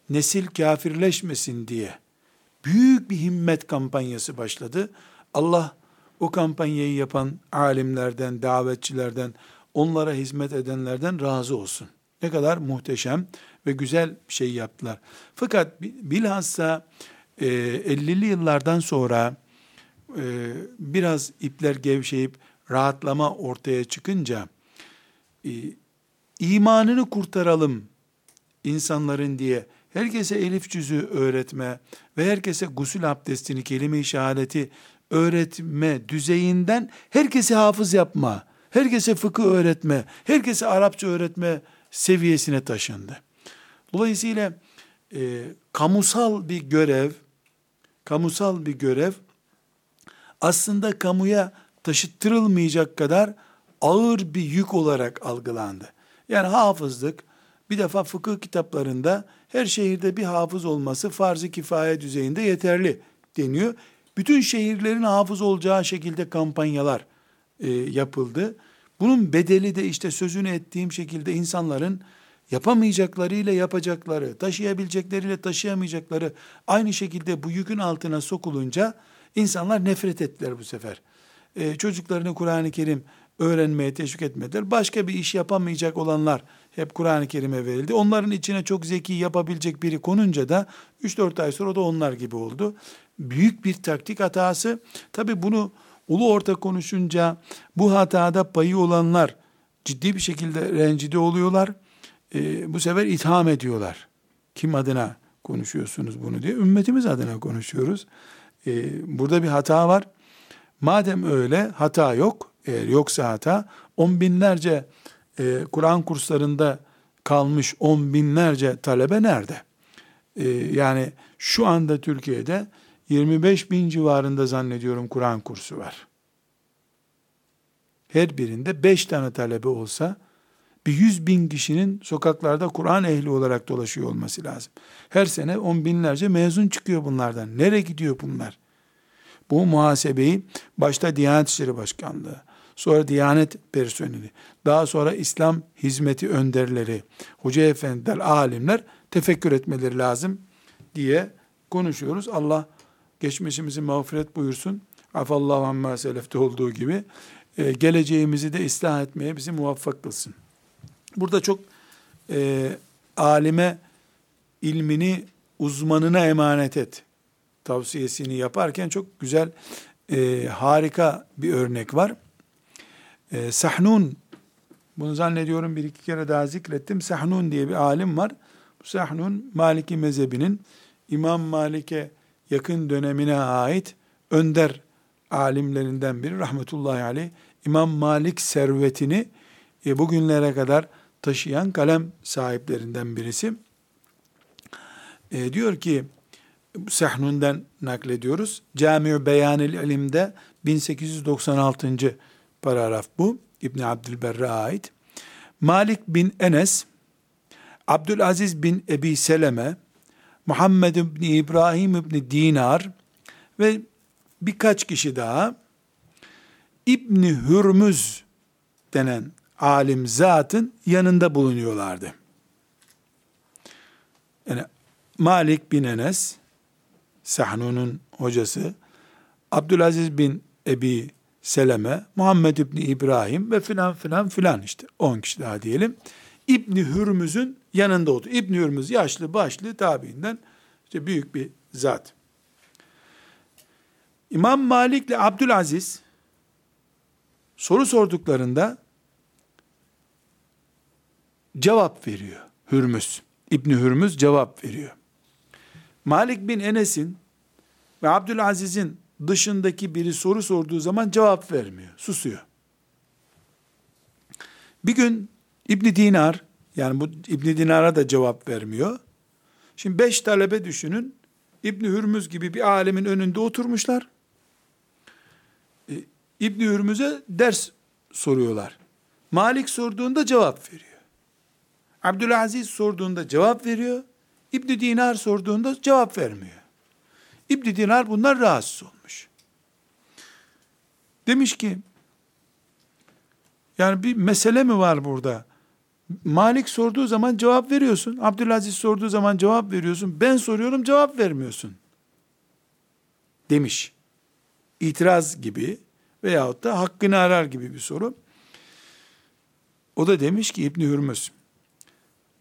nesil kafirleşmesin diye büyük bir himmet kampanyası başladı. Allah o kampanyayı yapan alimlerden, davetçilerden, onlara hizmet edenlerden razı olsun. Ne kadar muhteşem ve güzel bir şey yaptılar. Fakat bilhassa e, 50'li yıllardan sonra e, biraz ipler gevşeyip rahatlama ortaya çıkınca e, imanını kurtaralım insanların diye herkese elif cüzü öğretme ve herkese gusül abdestini, kelime-i şehadeti öğretme düzeyinden herkese hafız yapma, herkese fıkıh öğretme, herkese Arapça öğretme seviyesine taşındı. Dolayısıyla e, kamusal bir görev, kamusal bir görev aslında kamuya taşıttırılmayacak kadar ağır bir yük olarak algılandı. Yani hafızlık bir defa fıkıh kitaplarında her şehirde bir hafız olması farz-ı kifaye düzeyinde yeterli deniyor. Bütün şehirlerin hafız olacağı şekilde kampanyalar e, yapıldı. Bunun bedeli de işte sözünü ettiğim şekilde insanların yapamayacaklarıyla yapacakları, taşıyabilecekleriyle taşıyamayacakları aynı şekilde bu yükün altına sokulunca insanlar nefret ettiler bu sefer. Ee, çocuklarını Kur'an-ı Kerim öğrenmeye teşvik etmediler. Başka bir iş yapamayacak olanlar hep Kur'an-ı Kerim'e verildi. Onların içine çok zeki yapabilecek biri konunca da 3-4 ay sonra da onlar gibi oldu. Büyük bir taktik hatası. Tabi bunu ulu orta konuşunca bu hatada payı olanlar ciddi bir şekilde rencide oluyorlar. Ee, bu sefer itham ediyorlar. Kim adına konuşuyorsunuz bunu diye. Ümmetimiz adına konuşuyoruz. Ee, burada bir hata var. Madem öyle hata yok. Eğer yoksa hata on binlerce e, Kur'an kurslarında kalmış on binlerce talebe nerede? E, yani şu anda Türkiye'de 25 bin civarında zannediyorum Kur'an kursu var. Her birinde 5 tane talebe olsa bir 100 bin kişinin sokaklarda Kur'an ehli olarak dolaşıyor olması lazım. Her sene on binlerce mezun çıkıyor bunlardan. Nereye gidiyor bunlar? Bu muhasebeyi başta Diyanet İşleri Başkanlığı, sonra Diyanet personeli, daha sonra İslam hizmeti önderleri, hoca efendiler, alimler tefekkür etmeleri lazım diye konuşuyoruz. Allah geçmişimizi mağfiret buyursun. Afallahu amma selefte olduğu gibi e, geleceğimizi de ıslah etmeye bizi muvaffak kılsın. Burada çok e, alime ilmini uzmanına emanet et tavsiyesini yaparken çok güzel e, harika bir örnek var. E, Sahnun, bunu zannediyorum bir iki kere daha zikrettim. Sahnun diye bir alim var. Bu Sahnun Maliki mezhebinin İmam Malik'e yakın dönemine ait önder alimlerinden biri rahmetullahi aleyh. İmam Malik servetini e, bugünlere kadar taşıyan kalem sahiplerinden birisi. E, diyor ki Sahnun'dan naklediyoruz. Cami-ü Beyanil İlim'de 1896 paragraf bu. İbn Abdülberre ait. Malik bin Enes, Abdülaziz bin Ebi Seleme, Muhammed bin İbrahim bin Dinar ve birkaç kişi daha İbni Hürmüz denen alim zatın yanında bulunuyorlardı. Yani Malik bin Enes, Sahnun'un hocası, Abdülaziz bin Ebi Seleme, Muhammed İbni İbrahim ve filan filan filan işte 10 kişi daha diyelim. İbni Hürmüz'ün yanında oldu. İbni Hürmüz yaşlı başlı tabiinden işte büyük bir zat. İmam Malik ile Abdülaziz soru sorduklarında cevap veriyor Hürmüz. İbni Hürmüz cevap veriyor. Malik bin Enes'in ve Abdülaziz'in dışındaki biri soru sorduğu zaman cevap vermiyor, susuyor. Bir gün İbni Dinar, yani bu İbni Dinar'a da cevap vermiyor. Şimdi beş talebe düşünün, İbni Hürmüz gibi bir alemin önünde oturmuşlar. E, İbni Hürmüz'e ders soruyorlar. Malik sorduğunda cevap veriyor. Abdülaziz sorduğunda cevap veriyor. İbni Dinar sorduğunda cevap vermiyor. İbni Dinar bunlar rahatsız olmuş. Demiş ki, yani bir mesele mi var burada? Malik sorduğu zaman cevap veriyorsun. Abdülaziz sorduğu zaman cevap veriyorsun. Ben soruyorum cevap vermiyorsun. Demiş. İtiraz gibi veyahut da hakkını arar gibi bir soru. O da demiş ki İbni Hürmüz,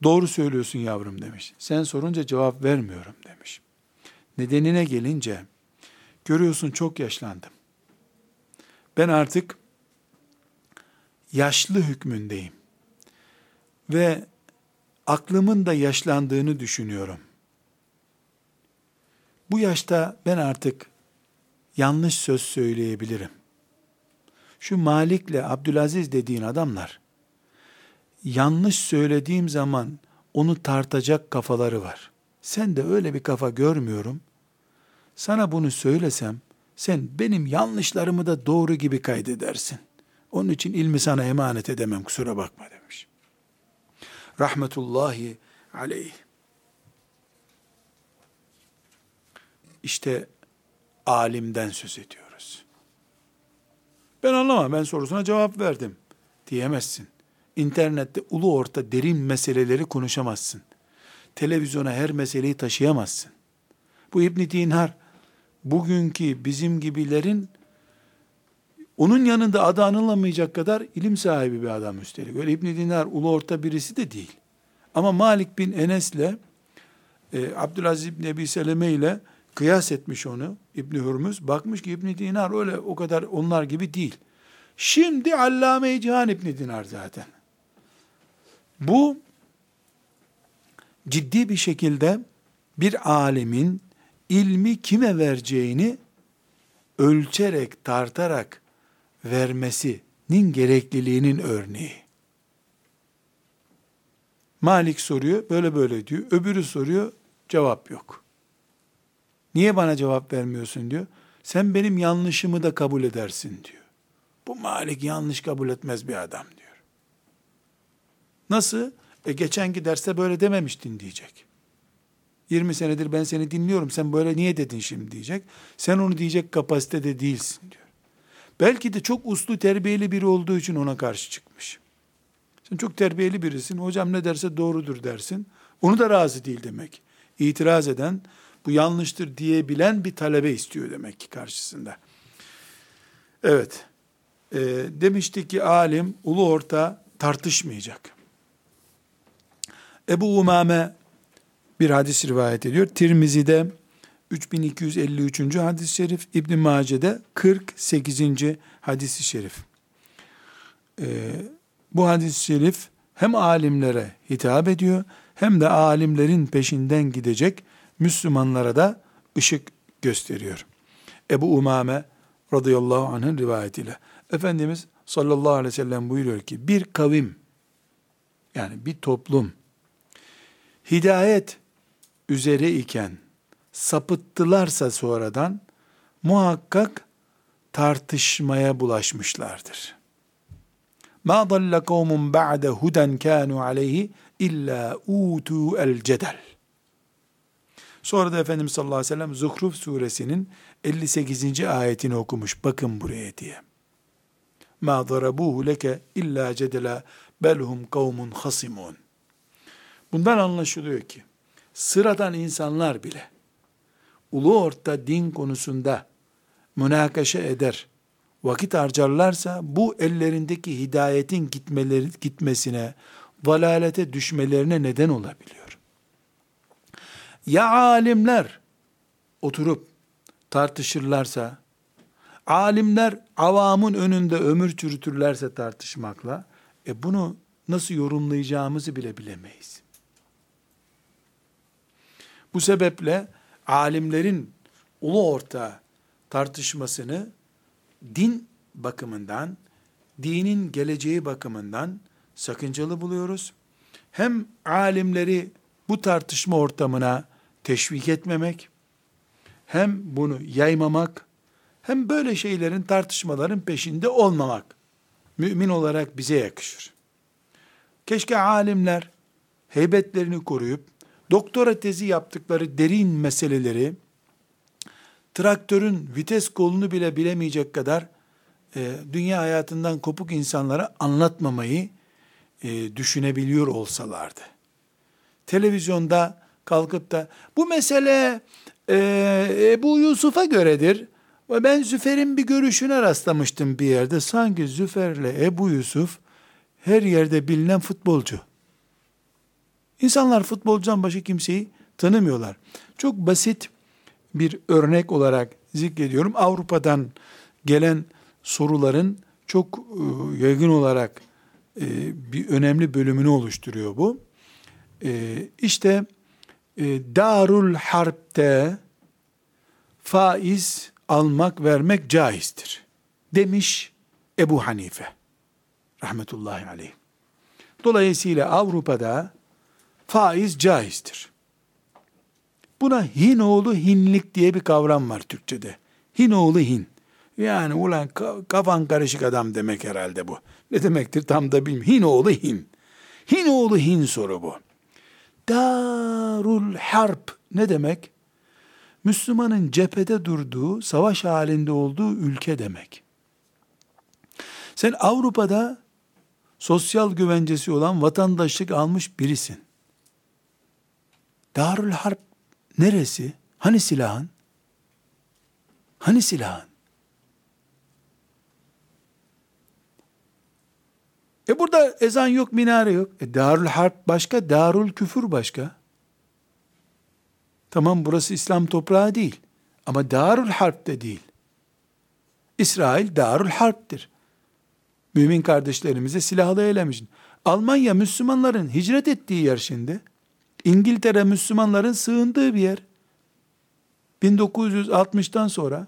doğru söylüyorsun yavrum demiş. Sen sorunca cevap vermiyorum demiş. Nedenine gelince, görüyorsun çok yaşlandım. Ben artık yaşlı hükmündeyim. Ve aklımın da yaşlandığını düşünüyorum. Bu yaşta ben artık yanlış söz söyleyebilirim. Şu Malik'le Abdülaziz dediğin adamlar, yanlış söylediğim zaman onu tartacak kafaları var. Sen de öyle bir kafa görmüyorum. Sana bunu söylesem, sen benim yanlışlarımı da doğru gibi kaydedersin. Onun için ilmi sana emanet edemem kusura bakma demiş. Rahmetullahi aleyh. İşte alimden söz ediyoruz. Ben anlamam ben sorusuna cevap verdim diyemezsin. İnternette ulu orta derin meseleleri konuşamazsın. Televizyona her meseleyi taşıyamazsın. Bu İbn Dinar bugünkü bizim gibilerin Onun yanında adı anılamayacak kadar ilim sahibi bir adam üstelik. Öyle İbn Dinar ulu orta birisi de değil. Ama Malik bin Enes'le e, Abdülaziz İbni Ebi Seleme ile kıyas etmiş onu İbni Hürmüz. Bakmış ki İbni Dinar öyle o kadar onlar gibi değil. Şimdi Allame-i Cihan İbni Dinar zaten. Bu ciddi bir şekilde bir alimin ilmi kime vereceğini ölçerek, tartarak vermesinin gerekliliğinin örneği. Malik soruyor, böyle böyle diyor. Öbürü soruyor, cevap yok. Niye bana cevap vermiyorsun diyor. Sen benim yanlışımı da kabul edersin diyor. Bu Malik yanlış kabul etmez bir adam diyor. Nasıl? E geçenki derste böyle dememiştin diyecek. 20 senedir ben seni dinliyorum. Sen böyle niye dedin şimdi diyecek. Sen onu diyecek kapasitede değilsin diyor. Belki de çok uslu terbiyeli biri olduğu için ona karşı çıkmış. Sen çok terbiyeli birisin. Hocam ne derse doğrudur dersin. Onu da razı değil demek. İtiraz eden, bu yanlıştır diyebilen bir talebe istiyor demek ki karşısında. Evet. E, demişti ki alim ulu orta tartışmayacak. Ebu Umame bir hadis rivayet ediyor. Tirmizi'de 3253. hadis-i şerif, İbn Mace'de 48. hadis-i şerif. Ee, bu hadis-i şerif hem alimlere hitap ediyor hem de alimlerin peşinden gidecek Müslümanlara da ışık gösteriyor. Ebu Umame radıyallahu anh'ın rivayetiyle. Efendimiz sallallahu aleyhi ve sellem buyuruyor ki bir kavim yani bir toplum hidayet üzere iken sapıttılarsa sonradan muhakkak tartışmaya bulaşmışlardır. Ma dalla kavmun ba'de huden kanu aleyhi illa utu el cedel. Sonra da Efendimiz sallallahu aleyhi ve sellem Zuhruf suresinin 58. ayetini okumuş. Bakın buraya diye. Ma darabuhu leke illa cedela belhum kavmun hasimun. Bundan anlaşılıyor ki sıradan insanlar bile ulu orta din konusunda münakaşa eder, vakit harcarlarsa bu ellerindeki hidayetin gitmeleri, gitmesine, dalalete düşmelerine neden olabiliyor. Ya alimler oturup tartışırlarsa, alimler avamın önünde ömür çürütürlerse tartışmakla, e bunu nasıl yorumlayacağımızı bile bilemeyiz. Bu sebeple alimlerin ulu orta tartışmasını din bakımından, dinin geleceği bakımından sakıncalı buluyoruz. Hem alimleri bu tartışma ortamına teşvik etmemek, hem bunu yaymamak, hem böyle şeylerin tartışmaların peşinde olmamak mümin olarak bize yakışır. Keşke alimler heybetlerini koruyup doktora tezi yaptıkları derin meseleleri traktörün vites kolunu bile bilemeyecek kadar e, dünya hayatından kopuk insanlara anlatmamayı e, düşünebiliyor olsalardı. Televizyonda kalkıp da bu mesele e, bu Yusuf'a göredir. Ben Züfer'in bir görüşüne rastlamıştım bir yerde. Sanki Züfer'le Ebu Yusuf her yerde bilinen futbolcu. İnsanlar futbolcudan başka kimseyi tanımıyorlar. Çok basit bir örnek olarak zikrediyorum. Avrupa'dan gelen soruların çok e, yaygın olarak e, bir önemli bölümünü oluşturuyor bu. E, işte Darul Harp'te faiz almak vermek caizdir. Demiş Ebu Hanife rahmetullahi aleyh. Dolayısıyla Avrupa'da faiz caizdir. Buna hin oğlu hinlik diye bir kavram var Türkçe'de. Hin oğlu hin. Yani ulan kafan karışık adam demek herhalde bu. Ne demektir tam da bilmiyorum. Hin oğlu hin. Hin oğlu hin soru bu. Darul harp ne demek? Müslümanın cephede durduğu, savaş halinde olduğu ülke demek. Sen Avrupa'da sosyal güvencesi olan vatandaşlık almış birisin. Darül Harp neresi? Hani silahın? Hani silahın? E burada ezan yok, minare yok. E Darül Harp başka, Darül Küfür başka. Tamam burası İslam toprağı değil. Ama Darül Harp de değil. İsrail Darül Harp'tir. Mümin kardeşlerimize silahlı eylemişsin. Almanya Müslümanların hicret ettiği yer şimdi. İngiltere Müslümanların sığındığı bir yer. 1960'tan sonra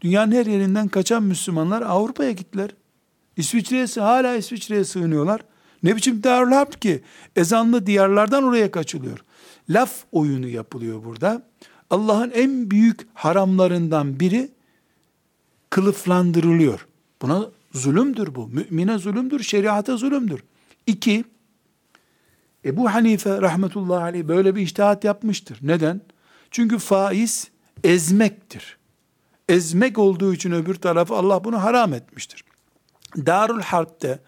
dünyanın her yerinden kaçan Müslümanlar Avrupa'ya gittiler. İsviçre'ye hala İsviçre'ye sığınıyorlar. Ne biçim Darül Harp ki? Ezanlı diyarlardan oraya kaçılıyor. Laf oyunu yapılıyor burada. Allah'ın en büyük haramlarından biri kılıflandırılıyor. Buna zulümdür bu. Mümine zulümdür, şeriata zulümdür. İki, Ebu Hanife rahmetullahi aleyh böyle bir iştihat yapmıştır. Neden? Çünkü faiz ezmektir. Ezmek olduğu için öbür tarafı Allah bunu haram etmiştir. Darul Harp'te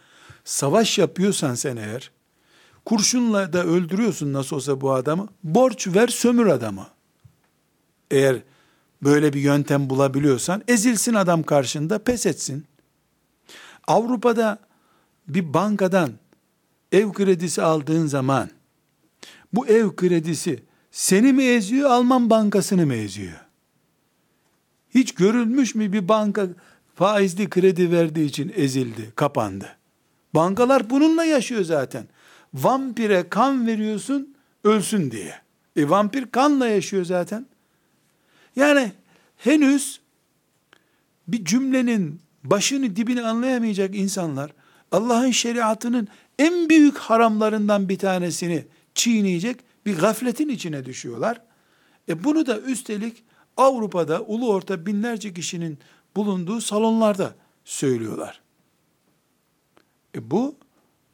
savaş yapıyorsan sen eğer, kurşunla da öldürüyorsun nasıl olsa bu adamı, borç ver sömür adamı. Eğer böyle bir yöntem bulabiliyorsan, ezilsin adam karşında, pes etsin. Avrupa'da bir bankadan ev kredisi aldığın zaman, bu ev kredisi seni mi eziyor, Alman bankasını mı eziyor? Hiç görülmüş mü bir banka faizli kredi verdiği için ezildi, kapandı. Bankalar bununla yaşıyor zaten. Vampire kan veriyorsun, ölsün diye. E vampir kanla yaşıyor zaten. Yani henüz bir cümlenin başını dibini anlayamayacak insanlar Allah'ın şeriatının en büyük haramlarından bir tanesini çiğneyecek bir gafletin içine düşüyorlar. E bunu da üstelik Avrupa'da ulu orta binlerce kişinin bulunduğu salonlarda söylüyorlar. E bu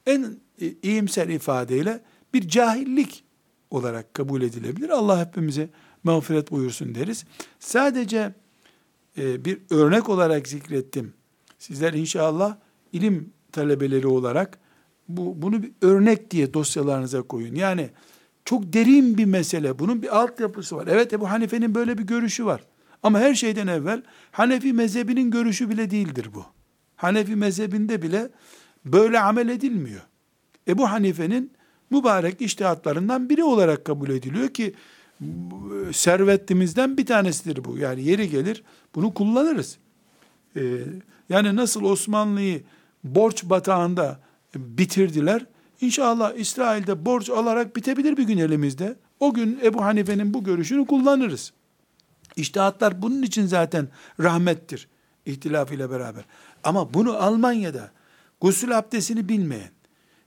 en iyimser ifadeyle bir cahillik olarak kabul edilebilir. Allah hepimize mağfiret buyursun deriz. Sadece e, bir örnek olarak zikrettim. Sizler inşallah ilim talebeleri olarak bu bunu bir örnek diye dosyalarınıza koyun. Yani çok derin bir mesele. Bunun bir altyapısı var. Evet Ebu Hanife'nin böyle bir görüşü var. Ama her şeyden evvel Hanefi mezhebinin görüşü bile değildir bu. Hanefi mezhebinde bile böyle amel edilmiyor. Ebu Hanife'nin mübarek iştihatlarından biri olarak kabul ediliyor ki servetimizden bir tanesidir bu. Yani yeri gelir bunu kullanırız. Ee, yani nasıl Osmanlı'yı borç batağında bitirdiler. İnşallah İsrail'de borç alarak bitebilir bir gün elimizde. O gün Ebu Hanife'nin bu görüşünü kullanırız. İştihatlar bunun için zaten rahmettir. İhtilaf ile beraber. Ama bunu Almanya'da gusül abdestini bilmeyen,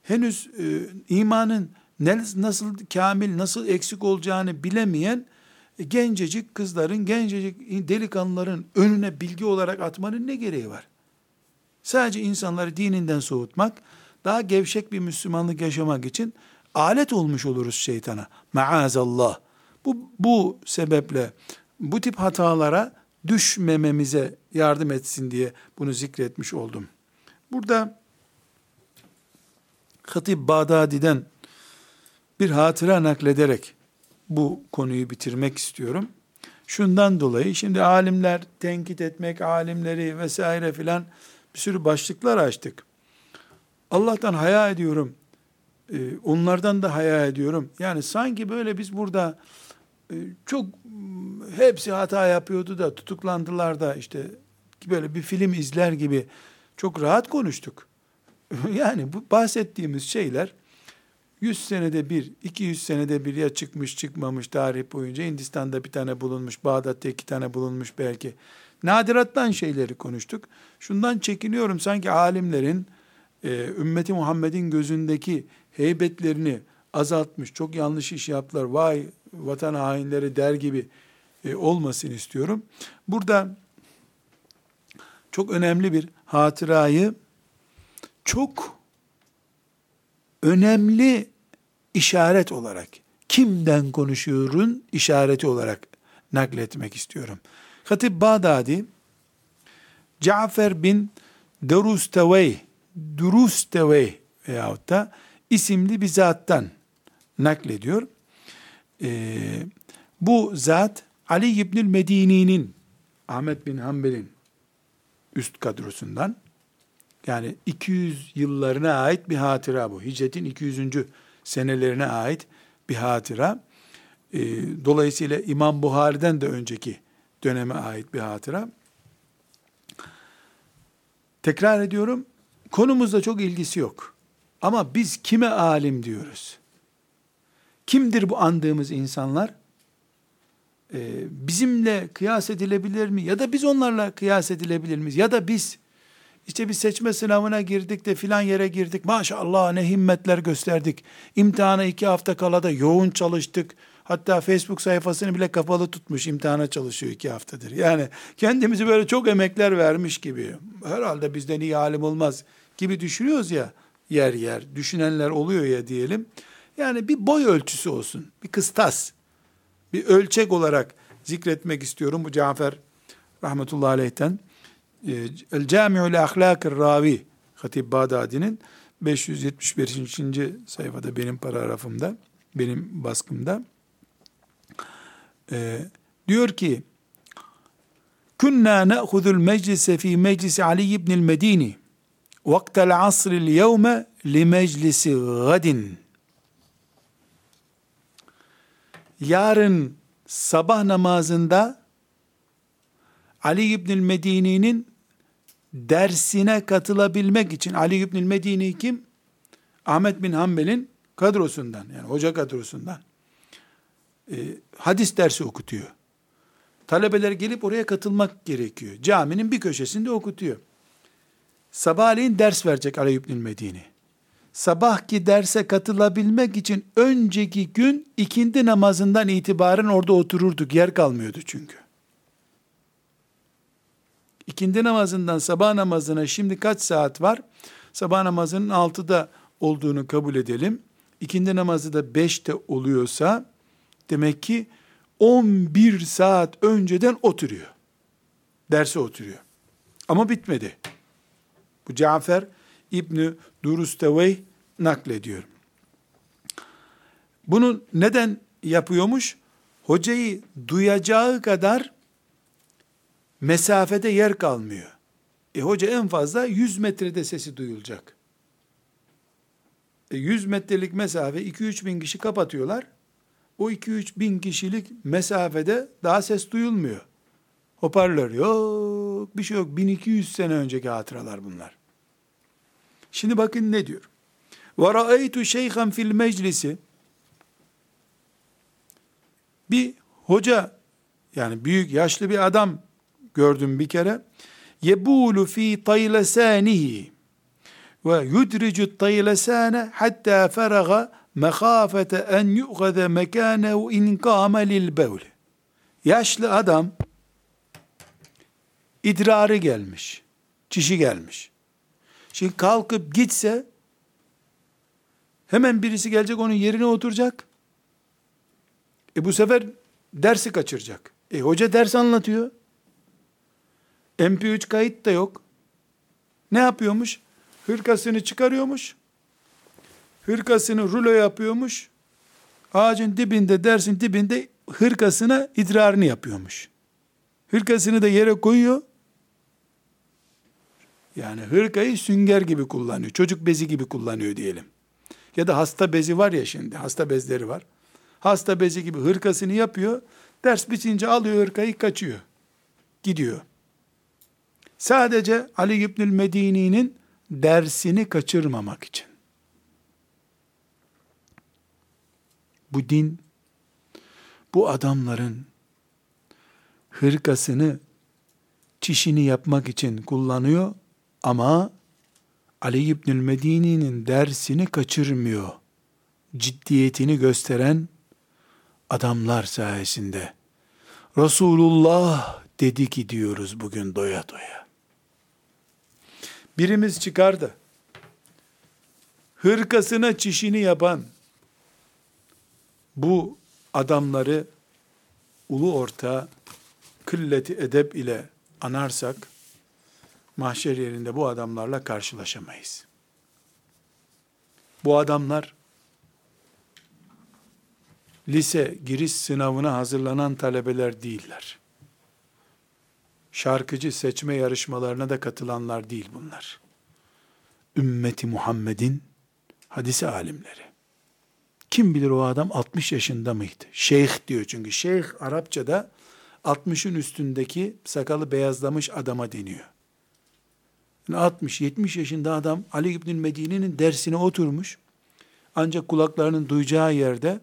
henüz e, imanın nasıl kamil, nasıl eksik olacağını bilemeyen e, gencecik kızların, gencecik delikanlıların önüne bilgi olarak atmanın ne gereği var? Sadece insanları dininden soğutmak, daha gevşek bir Müslümanlık yaşamak için alet olmuş oluruz şeytana. Maazallah. Bu, bu sebeple bu tip hatalara düşmememize yardım etsin diye bunu zikretmiş oldum. Burada Hatip Bağdadi'den bir hatıra naklederek bu konuyu bitirmek istiyorum. Şundan dolayı şimdi alimler tenkit etmek, alimleri vesaire filan bir sürü başlıklar açtık. Allah'tan haya ediyorum. Ee, onlardan da haya ediyorum. Yani sanki böyle biz burada e, çok hepsi hata yapıyordu da tutuklandılar da işte böyle bir film izler gibi çok rahat konuştuk. yani bu bahsettiğimiz şeyler 100 senede bir, 200 senede bir ya çıkmış çıkmamış tarih boyunca Hindistan'da bir tane bulunmuş, Bağdat'ta iki tane bulunmuş belki. Nadirattan şeyleri konuştuk. Şundan çekiniyorum sanki alimlerin e, ümmeti Muhammed'in gözündeki heybetlerini azaltmış, çok yanlış iş yaptılar, vay vatan hainleri der gibi e, olmasın istiyorum. Burada çok önemli bir hatırayı çok önemli işaret olarak kimden konuşuyorun işareti olarak nakletmek istiyorum. Hatip Bağdadi Cafer bin Derustevey Durustevey veyahut da isimli bir zattan naklediyor. Ee, bu zat Ali İbnül Medini'nin Ahmet bin Hanbel'in üst kadrosundan Yani 200 yıllarına ait bir hatıra bu. Hicretin 200. senelerine ait bir hatıra. E, dolayısıyla İmam Buhari'den de önceki döneme ait bir hatıra. Tekrar ediyorum, konumuzda çok ilgisi yok. Ama biz kime alim diyoruz? Kimdir bu andığımız insanlar? Ee, bizimle kıyas edilebilir mi? Ya da biz onlarla kıyas edilebilir miyiz? Ya da biz işte bir seçme sınavına girdik de filan yere girdik. Maşallah ne himmetler gösterdik. İmtihana iki hafta kala da yoğun çalıştık. Hatta Facebook sayfasını bile kapalı tutmuş imtihana çalışıyor iki haftadır. Yani kendimizi böyle çok emekler vermiş gibi. Herhalde bizden iyi alim olmaz gibi düşünüyoruz ya yer yer. Düşünenler oluyor ya diyelim. Yani bir boy ölçüsü olsun. Bir kıstas. Bir ölçek olarak zikretmek istiyorum. Bu Cafer rahmetullahi aleyhten. Ee, El Cami'ül Ahlakir Ravi Hatib Bağdadi'nin 575. sayfada benim paragrafımda, benim baskımda ee, diyor ki Kunna ne'khudul meclise fi meclisi Ali ibn el Medini vaktel asril yevme li meclisi gadin yarın sabah namazında Ali İbnül Medini'nin dersine katılabilmek için Ali İbnül Medini kim? Ahmet bin Hanbel'in kadrosundan yani hoca kadrosundan e, hadis dersi okutuyor. Talebeler gelip oraya katılmak gerekiyor. Caminin bir köşesinde okutuyor. Sabahleyin ders verecek Ali İbnül Medini. Sabahki derse katılabilmek için önceki gün ikindi namazından itibaren orada otururduk. Yer kalmıyordu çünkü. İkindi namazından sabah namazına şimdi kaç saat var? Sabah namazının 6'da olduğunu kabul edelim. İkindi namazı da 5'te oluyorsa demek ki 11 saat önceden oturuyor. Derse oturuyor. Ama bitmedi. Bu Cafer İbni Durustevey naklediyor. Bunu neden yapıyormuş? Hocayı duyacağı kadar mesafede yer kalmıyor. E hoca en fazla 100 metrede sesi duyulacak. E 100 metrelik mesafe 2-3 bin kişi kapatıyorlar. O 2-3 bin kişilik mesafede daha ses duyulmuyor. Hoparlör yok, bir şey yok. 1200 sene önceki hatıralar bunlar. Şimdi bakın ne diyor. Ve ra'eytu şeyhan fil meclisi bir hoca yani büyük yaşlı bir adam gördüm bir kere. Yebulu fi taylesanihi ve yudricu taylesane hatta feraga mekafete en yu'gade mekanehu in kâme lil bevli. Yaşlı adam idrarı gelmiş. Çişi gelmiş. Şimdi kalkıp gitse hemen birisi gelecek onun yerine oturacak. E bu sefer dersi kaçıracak. E hoca ders anlatıyor. MP3 kayıt da yok. Ne yapıyormuş? Hırkasını çıkarıyormuş. Hırkasını rulo yapıyormuş. Ağacın dibinde, dersin dibinde hırkasına idrarını yapıyormuş. Hırkasını da yere koyuyor. Yani hırkayı sünger gibi kullanıyor. Çocuk bezi gibi kullanıyor diyelim. Ya da hasta bezi var ya şimdi. Hasta bezleri var. Hasta bezi gibi hırkasını yapıyor. Ders bitince alıyor hırkayı kaçıyor. Gidiyor. Sadece Ali İbnül Medini'nin dersini kaçırmamak için. Bu din, bu adamların hırkasını, çişini yapmak için kullanıyor ama Ali İbnül Medini'nin dersini kaçırmıyor. Ciddiyetini gösteren adamlar sayesinde. Resulullah dedi ki diyoruz bugün doya doya. Birimiz çıkardı. Hırkasına çişini yapan bu adamları ulu orta kılleti edep ile anarsak mahşer yerinde bu adamlarla karşılaşamayız. Bu adamlar lise giriş sınavına hazırlanan talebeler değiller. Şarkıcı seçme yarışmalarına da katılanlar değil bunlar. ümmeti Muhammed'in hadisi alimleri. Kim bilir o adam 60 yaşında mıydı? Şeyh diyor çünkü. Şeyh Arapçada 60'ın üstündeki sakalı beyazlamış adama deniyor. 60-70 yaşında adam Ali İbn Medine'nin dersine oturmuş. Ancak kulaklarının duyacağı yerde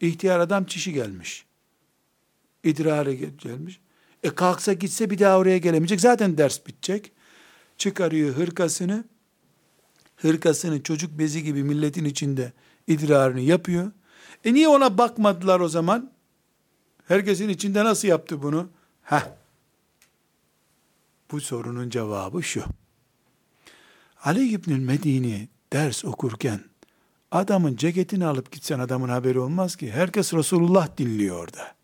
ihtiyar adam çişi gelmiş. İdrarı gelmiş. E kalksa gitse bir daha oraya gelemeyecek. Zaten ders bitecek. Çıkarıyor hırkasını. Hırkasını çocuk bezi gibi milletin içinde idrarını yapıyor. E niye ona bakmadılar o zaman? Herkesin içinde nasıl yaptı bunu? Heh. Bu sorunun cevabı şu. Ali İbnül Medini ders okurken adamın ceketini alıp gitsen adamın haberi olmaz ki. Herkes Resulullah dinliyor orada.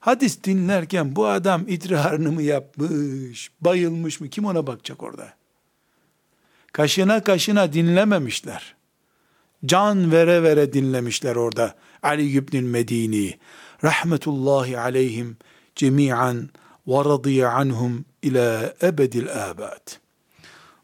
Hadis dinlerken bu adam idrarını mı yapmış, bayılmış mı kim ona bakacak orada? Kaşına kaşına dinlememişler. Can vere vere dinlemişler orada. Ali İbnül Medini rahmetullahi aleyhim cemi'an ve radiye anhum ila ebedil abad.